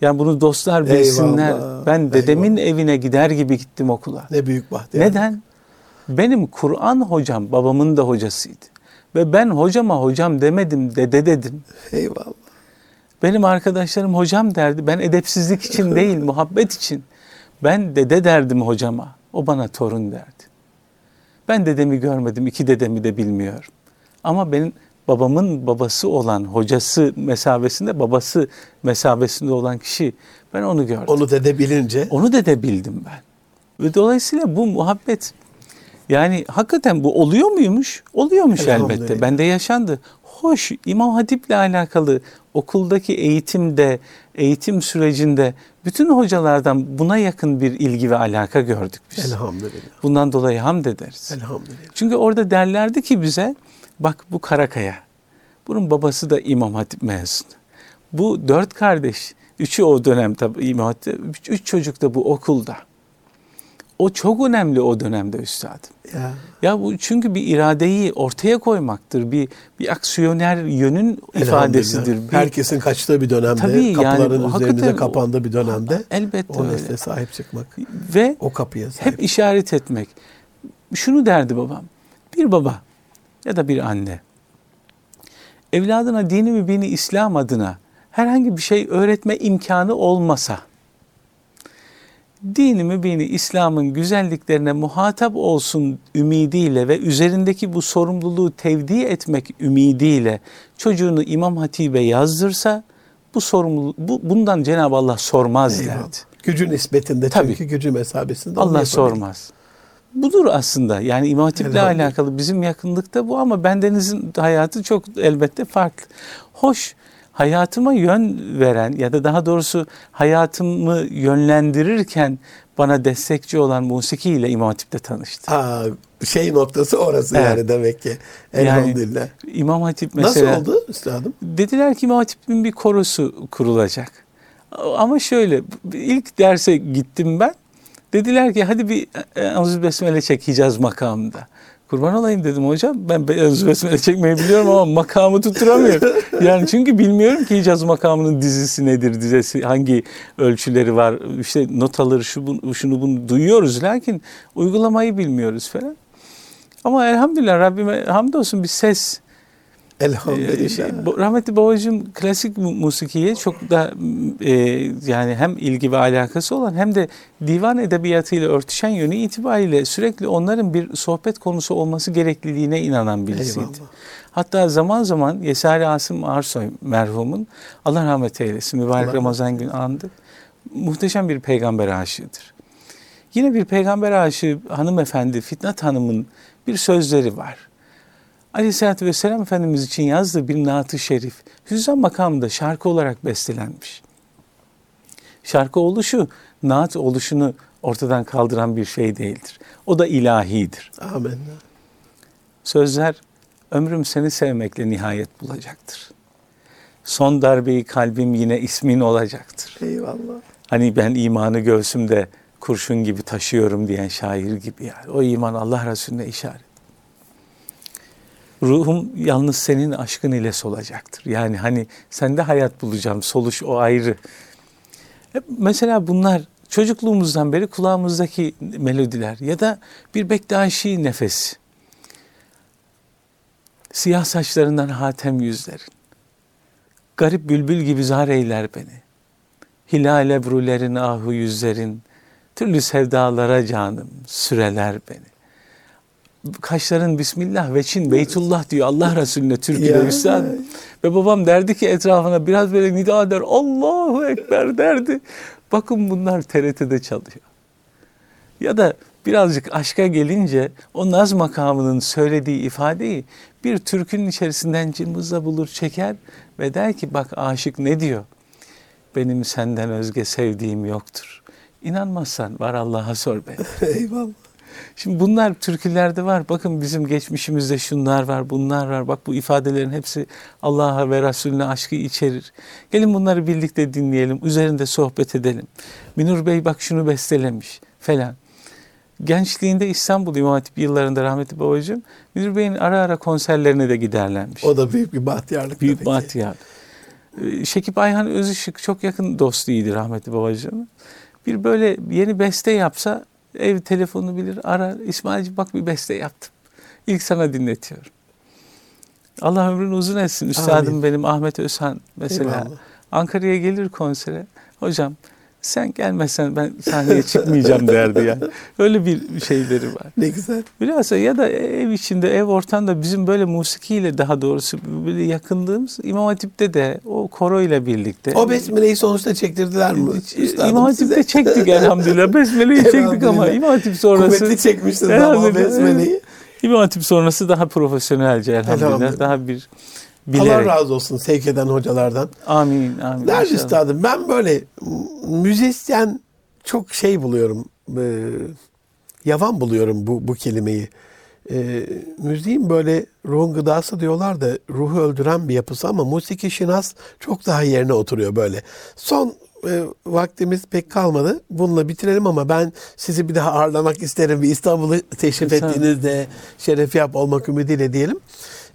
Yani bunu dostlar bilsinler. Eyvallah, Ben dedemin evine gider gibi gittim okula. Ne büyük bahtiyar. Neden? Benim Kur'an hocam babamın da hocasıydı. Ve ben hocama hocam demedim dede dedim. Eyvallah. Benim arkadaşlarım hocam derdi. Ben edepsizlik için değil, muhabbet için. Ben dede derdim hocama. O bana torun derdi. Ben dedemi görmedim, iki dedemi de bilmiyorum. Ama benim babamın babası olan, hocası mesabesinde, babası mesabesinde olan kişi, ben onu gördüm. Onu dede bilince Onu dede bildim ben. Ve dolayısıyla bu muhabbet Yani hakikaten bu oluyor muymuş? Oluyormuş elbette. Bende yaşandı. Hoş İmam Hatip'le alakalı okuldaki eğitimde, eğitim sürecinde bütün hocalardan buna yakın bir ilgi ve alaka gördük biz. Elhamdülillah. Bundan dolayı hamd ederiz. Elhamdülillah. Çünkü orada derlerdi ki bize bak bu Karakaya. Bunun babası da İmam Hatip mezunu. Bu dört kardeş. Üçü o dönem tabii İmam Hatip. Üç çocuk da bu okulda. O çok önemli o dönemde üstadım. Ya. Ya bu çünkü bir iradeyi ortaya koymaktır. Bir bir aksiyoner yönün ifadesidir. Bir, Herkesin kaçtığı bir dönemde, Tabii yani kapıların hakikaten o- kapandığı bir dönemde elbette o öyle. sahip çıkmak, Ve o kapıya sahip. hep işaret etmek. Şunu derdi babam. Bir baba ya da bir anne evladına dini mübini İslam adına herhangi bir şey öğretme imkanı olmasa dini mübini İslam'ın güzelliklerine muhatap olsun ümidiyle ve üzerindeki bu sorumluluğu tevdi etmek ümidiyle çocuğunu İmam Hatip'e yazdırsa bu sorumluluk bu, bundan Cenab-ı Allah sormaz Eyvallah. derdi. Gücü nispetinde Tabii. çünkü gücü mesabesinde Allah sormaz. Budur aslında. Yani İmam Hatip'le alakalı bizim yakınlıkta bu ama bendenizin hayatı çok elbette farklı. Hoş hayatıma yön veren ya da daha doğrusu hayatımı yönlendirirken bana destekçi olan musiki ile İmam Hatip'te tanıştım. Aa, şey noktası orası Evet. yani demek ki. Yani Elhamdülillah. İmam Hatip mesela Nasıl oldu üstadım? Dediler ki İmam Hatip'in bir korosu kurulacak. Ama şöyle ilk derse gittim ben. Dediler ki hadi bir Anzül Besmele çek Hicaz makamında. Kurban olayım dedim hocam. Ben Anzül Besmele çekmeyi biliyorum ama makamı tutturamıyorum. Yani çünkü bilmiyorum ki Hicaz makamının dizisi nedir, dizesi hangi ölçüleri var. İşte notaları şu bunu, şunu bunu duyuyoruz lakin uygulamayı bilmiyoruz falan. Ama elhamdülillah Rabbime hamdolsun bir ses Elhamdülillah. ee, şey, rahmetli babacığım klasik mu- musikiye çok da e, yani hem ilgi ve alakası olan hem de divan edebiyatıyla örtüşen yönü itibariyle sürekli onların bir sohbet konusu olması gerekliliğine inanan birisiydi. Eyvallah. Hatta zaman zaman Yesari Asım Arsoy merhumun Allah rahmet eylesin mübarek Allah Ramazan günü andık. Muhteşem bir peygamber aşığıdır. Yine bir peygamber aşığı hanımefendi Fitnat Hanım'ın bir sözleri var. Aleyhisselatü Vesselam Efendimiz için yazdığı bir naat-ı şerif Hüzzam makamında şarkı olarak bestelenmiş. Şarkı oluşu, naat oluşunu ortadan kaldıran bir şey değildir. O da ilahidir. Amin. Sözler, ömrüm seni sevmekle nihayet bulacaktır. Son darbeyi kalbim yine ismin olacaktır. Eyvallah. Hani ben imanı göğsümde kurşun gibi taşıyorum diyen şair gibi yani. O iman Allah Resulüne işaret. Ruhum yalnız senin aşkın ile solacaktır. Yani hani sende hayat bulacağım, soluş o ayrı. Hep mesela bunlar çocukluğumuzdan beri kulağımızdaki melodiler ya da bir Bektaşi nefesi. Siyah saçlarından hatem yüzlerin. Garip bülbül gibi zar eyler beni. Hilal ebrulerin ahu yüzlerin, türlü sevdalara canım süreler beni. Kaşların Bismillah ve Çin Beytullah diyor Allah Resulüne Türkiye'de üstad. Ve babam derdi ki etrafına biraz böyle nida eder Allahu Ekber derdi. Bakın bunlar TRT'de çalıyor. Ya da birazcık aşka gelince o naz makamının söylediği ifadeyi bir türkünün içerisinden cımbızla bulur çeker ve der ki bak aşık ne diyor? Benim senden özge sevdiğim yoktur. İnanmazsan var Allah'a sor be. Eyvallah. Şimdi bunlar türkülerde var. Bakın bizim geçmişimizde şunlar var, bunlar var. Bak bu ifadelerin hepsi Allah'a ve Resulüne aşkı içerir. Gelin bunları birlikte dinleyelim, üzerinde sohbet edelim. Minur Bey bak şunu bestelemiş falan. Gençliğinde İstanbul İmam Hatip yıllarında rahmetli babacığım, Minur Bey'in ara ara konserlerine de giderlermiş. O da büyük bir bahtiyarlık Büyük tabii bahtiyar. Ee, Şekip Ayhan Özışık çok yakın dostuydu rahmetli babacığım. Bir böyle yeni beste yapsa ev telefonunu bilir arar. İsmailciğim bak bir beste yaptım. İlk sana dinletiyorum. Allah ömrünü uzun etsin. Üstadım Amin. benim Ahmet Özhan mesela. Ankara'ya gelir konsere. Hocam Sen gelmezsen ben sahneye çıkmayacağım derdi yani. Öyle bir şeyleri var. Ne güzel. Bilhassa ya da ev içinde, ev ortamda bizim böyle musikiyle daha doğrusu böyle yakınlığımız İmam Hatip'te de o koro ile birlikte. O besmeleyi sonuçta çektirdiler mi? Üstadım İmam Hatip'te size? çektik elhamdülillah. Besmele'yi çektik ama. İmam Hatip sonrası. Kuvvetli çekmişsiniz ama besmeleyi. İmam Hatip sonrası daha profesyonelce elhamdülillah. Elhamdülillah. Daha bir Allah bilerek. razı olsun sevk eden hocalardan. Amin amin. İnşallah. üstadım ben böyle müzisyen çok şey buluyorum. e, yavan buluyorum bu, bu kelimeyi. E, müziğin böyle ruhun gıdası diyorlar da ruhu öldüren bir yapısı ama musiki şinas çok daha yerine oturuyor böyle. Son e, vaktimiz pek kalmadı. Bununla bitirelim ama ben sizi bir daha ağırlamak isterim. Bir İstanbul'u teşrif Tabii. ettiğinizde şeref yap olmak ümidiyle diyelim.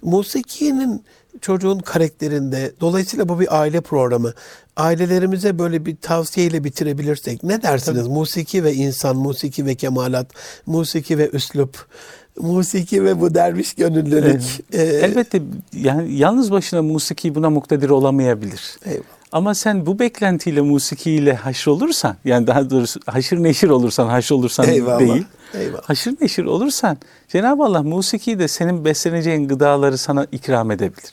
Musikinin çocuğun karakterinde dolayısıyla bu bir aile programı. Ailelerimize böyle bir tavsiyeyle bitirebilirsek ne dersiniz? Musiki ve insan, musiki ve kemalat, musiki ve üslup, musiki ve bu derviş gönüllülük. Ee, Elbette yani yalnız başına musiki buna muktedir olamayabilir. Eyvallah. Ama sen bu beklentiyle musikiyle haşr olursan yani daha doğrusu haşır neşir olursan haşr olursan Eyvallah. değil. Eyvallah. Haşır neşir olursan Cenab-ı Allah musiki de senin besleneceğin gıdaları sana ikram edebilir.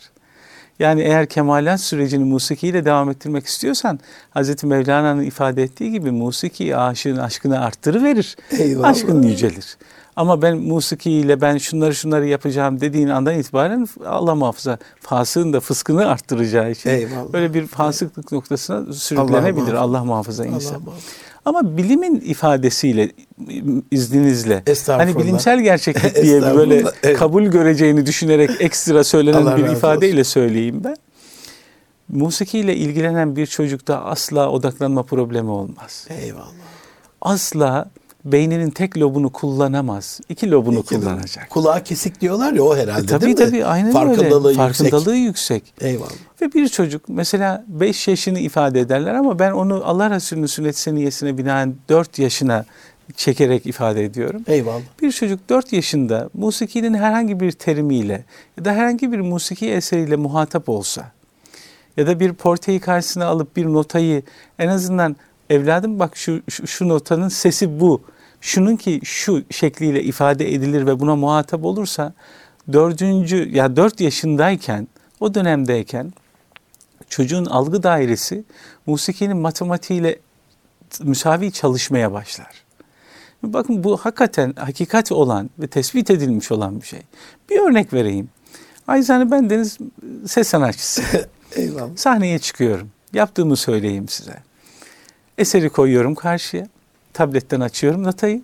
Yani eğer kemalat sürecini musikiyle devam ettirmek istiyorsan Hazreti Mevlana'nın ifade ettiği gibi musiki aşığın aşkını arttırıverir. Eyvallah. Aşkın yücelir. Ama ben musikiyle ben şunları şunları yapacağım dediğin andan itibaren Allah muhafaza fasığın da fıskını arttıracağı için Eyvallah. böyle bir fasıklık noktasına sürüklenebilir. muhafaza. Allah muhafaza insan. Allah muhafaza. Ama bilimin ifadesiyle izninizle hani bilimsel gerçeklik diye böyle evet. kabul göreceğini düşünerek ekstra söylenen Allah bir ifadeyle söyleyeyim ben. Musikiyle ilgilenen bir çocukta asla odaklanma problemi olmaz. Eyvallah. Asla beyninin tek lobunu kullanamaz. iki lobunu İki kullanacak. Kulağı kesik diyorlar ya o herhalde E, tabii değil mi? tabii aynen Farkındalığı öyle. yüksek. Farkındalığı yüksek. Eyvallah. Ve bir çocuk mesela 5 yaşını ifade ederler ama ben onu Allah Resulü'nün sünnet seniyesine binaen 4 yaşına çekerek ifade ediyorum. Eyvallah. Bir çocuk 4 yaşında musikinin herhangi bir terimiyle ya da herhangi bir musiki eseriyle muhatap olsa ya da bir porteyi karşısına alıp bir notayı en azından evladım bak şu, şu, şu notanın sesi bu. Şunun ki şu şekliyle ifade edilir ve buna muhatap olursa dördüncü ya dört yaşındayken o dönemdeyken çocuğun algı dairesi musikinin matematiğiyle müsavi çalışmaya başlar. Bakın bu hakikaten hakikat olan ve tespit edilmiş olan bir şey. Bir örnek vereyim. Ayzane ben Deniz ses sanatçısı. Eyvallah. Sahneye çıkıyorum. Yaptığımı söyleyeyim size. Eseri koyuyorum karşıya. Tabletten açıyorum notayı.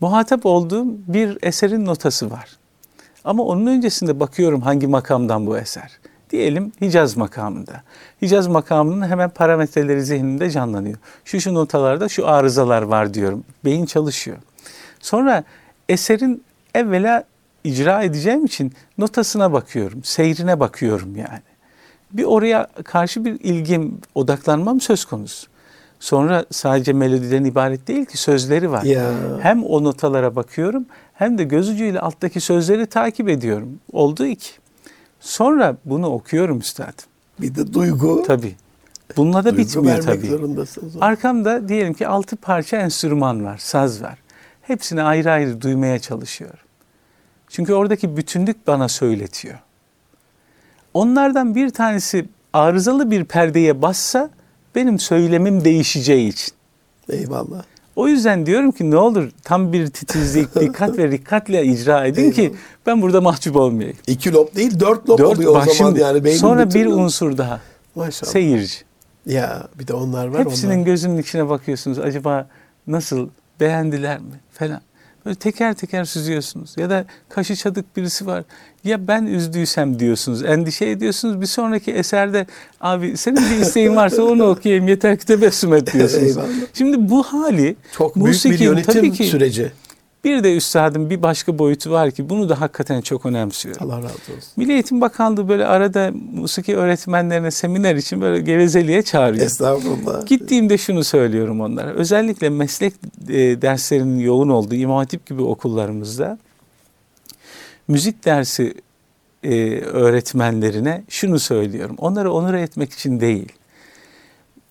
Muhatap olduğum bir eserin notası var. Ama onun öncesinde bakıyorum hangi makamdan bu eser. Diyelim Hicaz makamında. Hicaz makamının hemen parametreleri zihnimde canlanıyor. Şu şu notalarda şu arızalar var diyorum. Beyin çalışıyor. Sonra eserin evvela icra edeceğim için notasına bakıyorum, seyrine bakıyorum yani. Bir oraya karşı bir ilgim, odaklanmam söz konusu. Sonra sadece melodiden ibaret değil ki sözleri var. Ya. Hem o notalara bakıyorum hem de göz ucuyla alttaki sözleri takip ediyorum. Oldu iki. Sonra bunu okuyorum üstadım. Bir de duygu. Tabii. Bununla da Duygu bitmiyor tabii. Arkamda diyelim ki altı parça enstrüman var, saz var. Hepsini ayrı ayrı duymaya çalışıyorum. Çünkü oradaki bütünlük bana söyletiyor. Onlardan bir tanesi arızalı bir perdeye bassa benim söylemim değişeceği için. Eyvallah. O yüzden diyorum ki ne olur tam bir titizlik, dikkat ve dikkatle icra edin ki ben burada mahcup olmayayım. İki lob değil dört lob Dört, oluyor bak o zaman şimdi, yani. beynin sonra bir bütünlüğü. unsur daha. Maşallah. Seyirci. Ya bir de onlar var. Hepsinin onlar. gözünün içine bakıyorsunuz. Acaba nasıl beğendiler mi falan. Böyle teker teker süzüyorsunuz. Ya da kaşı çadık birisi var. Ya ben üzdüysem diyorsunuz. Endişe ediyorsunuz. Bir sonraki eserde abi senin bir isteğin varsa onu okuyayım. Yeter ki tebessüm et diyorsunuz. Eyvallah. Şimdi bu hali Çok büyük bir yönetim tabii ki süreci. Bir de üstadım bir başka boyutu var ki bunu da hakikaten çok önemsiyorum. Allah razı olsun. Milli Eğitim Bakanlığı böyle arada musiki öğretmenlerine seminer için böyle gevezeliğe çağırıyor. Estağfurullah. Gittiğimde şunu söylüyorum onlara. Özellikle meslek e, derslerinin yoğun olduğu İmam Hatip gibi okullarımızda müzik dersi e, öğretmenlerine şunu söylüyorum. Onları onur etmek için değil.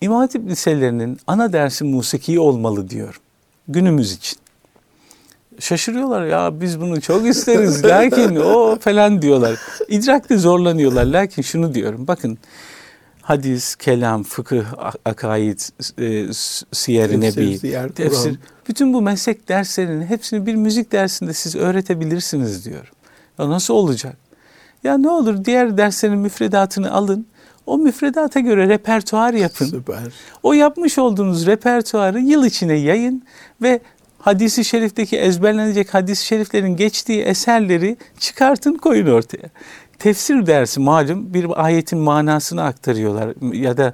İmam Hatip liselerinin ana dersi musiki olmalı diyorum. Günümüz için. Şaşırıyorlar ya biz bunu çok isteriz lakin o falan diyorlar. İdrakte zorlanıyorlar lakin şunu diyorum bakın hadis, kelam, fıkıh, akaid, e, siyer-i nebi, siyer, tefsir. Kur'an. Bütün bu meslek derslerinin hepsini bir müzik dersinde siz öğretebilirsiniz diyorum. Ya nasıl olacak? Ya ne olur diğer derslerin müfredatını alın. O müfredata göre repertuar yapın. Süper. O yapmış olduğunuz repertuarı yıl içine yayın ve hadisi şerifteki ezberlenecek hadis-i şeriflerin geçtiği eserleri çıkartın koyun ortaya. Tefsir dersi malum bir ayetin manasını aktarıyorlar ya da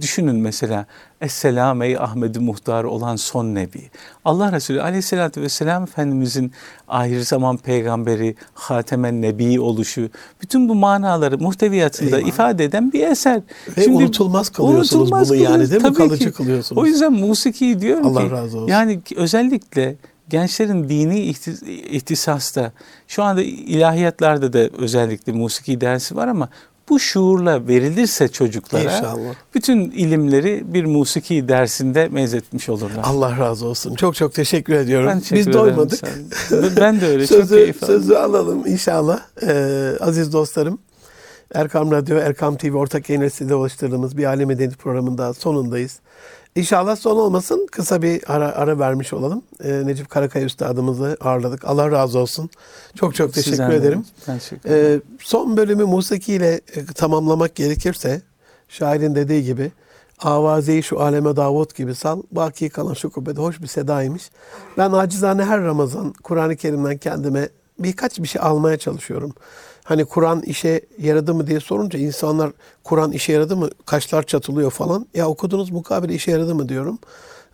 düşünün mesela Esselam ey Ahmed-i Muhtar olan son nebi. Allah Resulü aleyhissalatü vesselam Efendimizin ahir zaman peygamberi, hatemen nebi oluşu, bütün bu manaları muhteviyatında Eyvallah. ifade eden bir eser. Ve unutulmaz kılıyorsunuz bunu yani değil mi? tabii Kalıcı ki. kılıyorsunuz. O yüzden musiki diyorum Allah ki razı olsun. yani özellikle gençlerin dini ihti- ihtisasta şu anda ilahiyatlarda da özellikle musiki dersi var ama bu şuurla verilirse çocuklara İnşallah. bütün ilimleri bir musiki dersinde mezzetmiş olurlar. Allah razı olsun. Çok çok teşekkür ediyorum. Ben teşekkür Biz ederim. doymadık. Sen- Ben de öyle çok sözü, keyif aldım. sözü alalım inşallah. Ee, aziz dostlarım, Erkam Radyo, Erkam TV ortak yayın oluşturduğumuz bir alem medeniyet programında sonundayız. İnşallah son olmasın. Kısa bir ara, ara vermiş olalım. Ee, Necip Karakaya Üstadımızı ağırladık. Allah razı olsun. Çok çok teşekkür Sizden de ederim. Teşekkür ederim. Ee, son bölümü musiki ile e, tamamlamak gerekirse şairin dediği gibi avazeyi şu aleme Davut gibi sal. Baki kalan şu kubbede hoş bir sedaymış. Ben acizane her Ramazan Kur'an-ı Kerim'den kendime birkaç bir şey almaya çalışıyorum. Hani Kur'an işe yaradı mı diye sorunca insanlar Kur'an işe yaradı mı kaşlar çatılıyor falan. Ya okudunuz mukabele işe yaradı mı diyorum.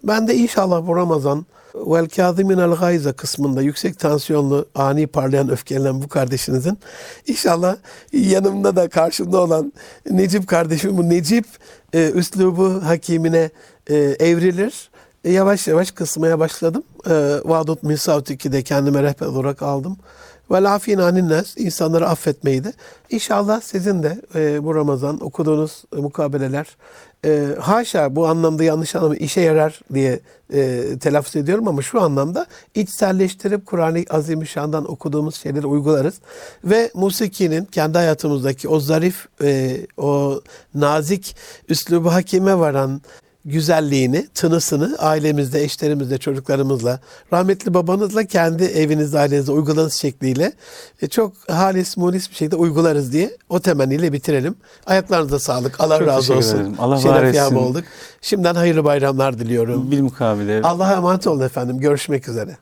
Ben de inşallah bu Ramazan vel kâziminel gayza kısmında yüksek tansiyonlu ani parlayan öfkelenen bu kardeşinizin inşallah yanımda da karşımda olan Necip kardeşim bu Necip e, üslubu hakimine e, evrilir. E, yavaş yavaş kısmaya başladım. E, Vadut Misavt 2'de kendime rehber olarak aldım. Ve lafin aninnes insanları affetmeyi de. İnşallah sizin de e, bu Ramazan okuduğunuz e, mukabeleler e, haşa bu anlamda yanlış anlamda işe yarar diye e, telaffuz ediyorum ama şu anlamda içselleştirip Kur'an-ı Azimüşşan'dan okuduğumuz şeyleri uygularız. Ve musikinin kendi hayatımızdaki o zarif, e, o nazik üslubu hakime varan güzelliğini, tınısını ailemizde, eşlerimizle, çocuklarımızla, rahmetli babanızla kendi evinizde, ailenizde uyguladığınız şekliyle e, çok halis, munis bir şekilde uygularız diye o temenniyle bitirelim. Ayaklarınıza sağlık. Allah Çok razı olsun. ederim. Allah var Şeref yâb etsin. olduk. Şimdiden hayırlı bayramlar diliyorum. Bilmukabele Allah'a emanet olun efendim. Görüşmek üzere.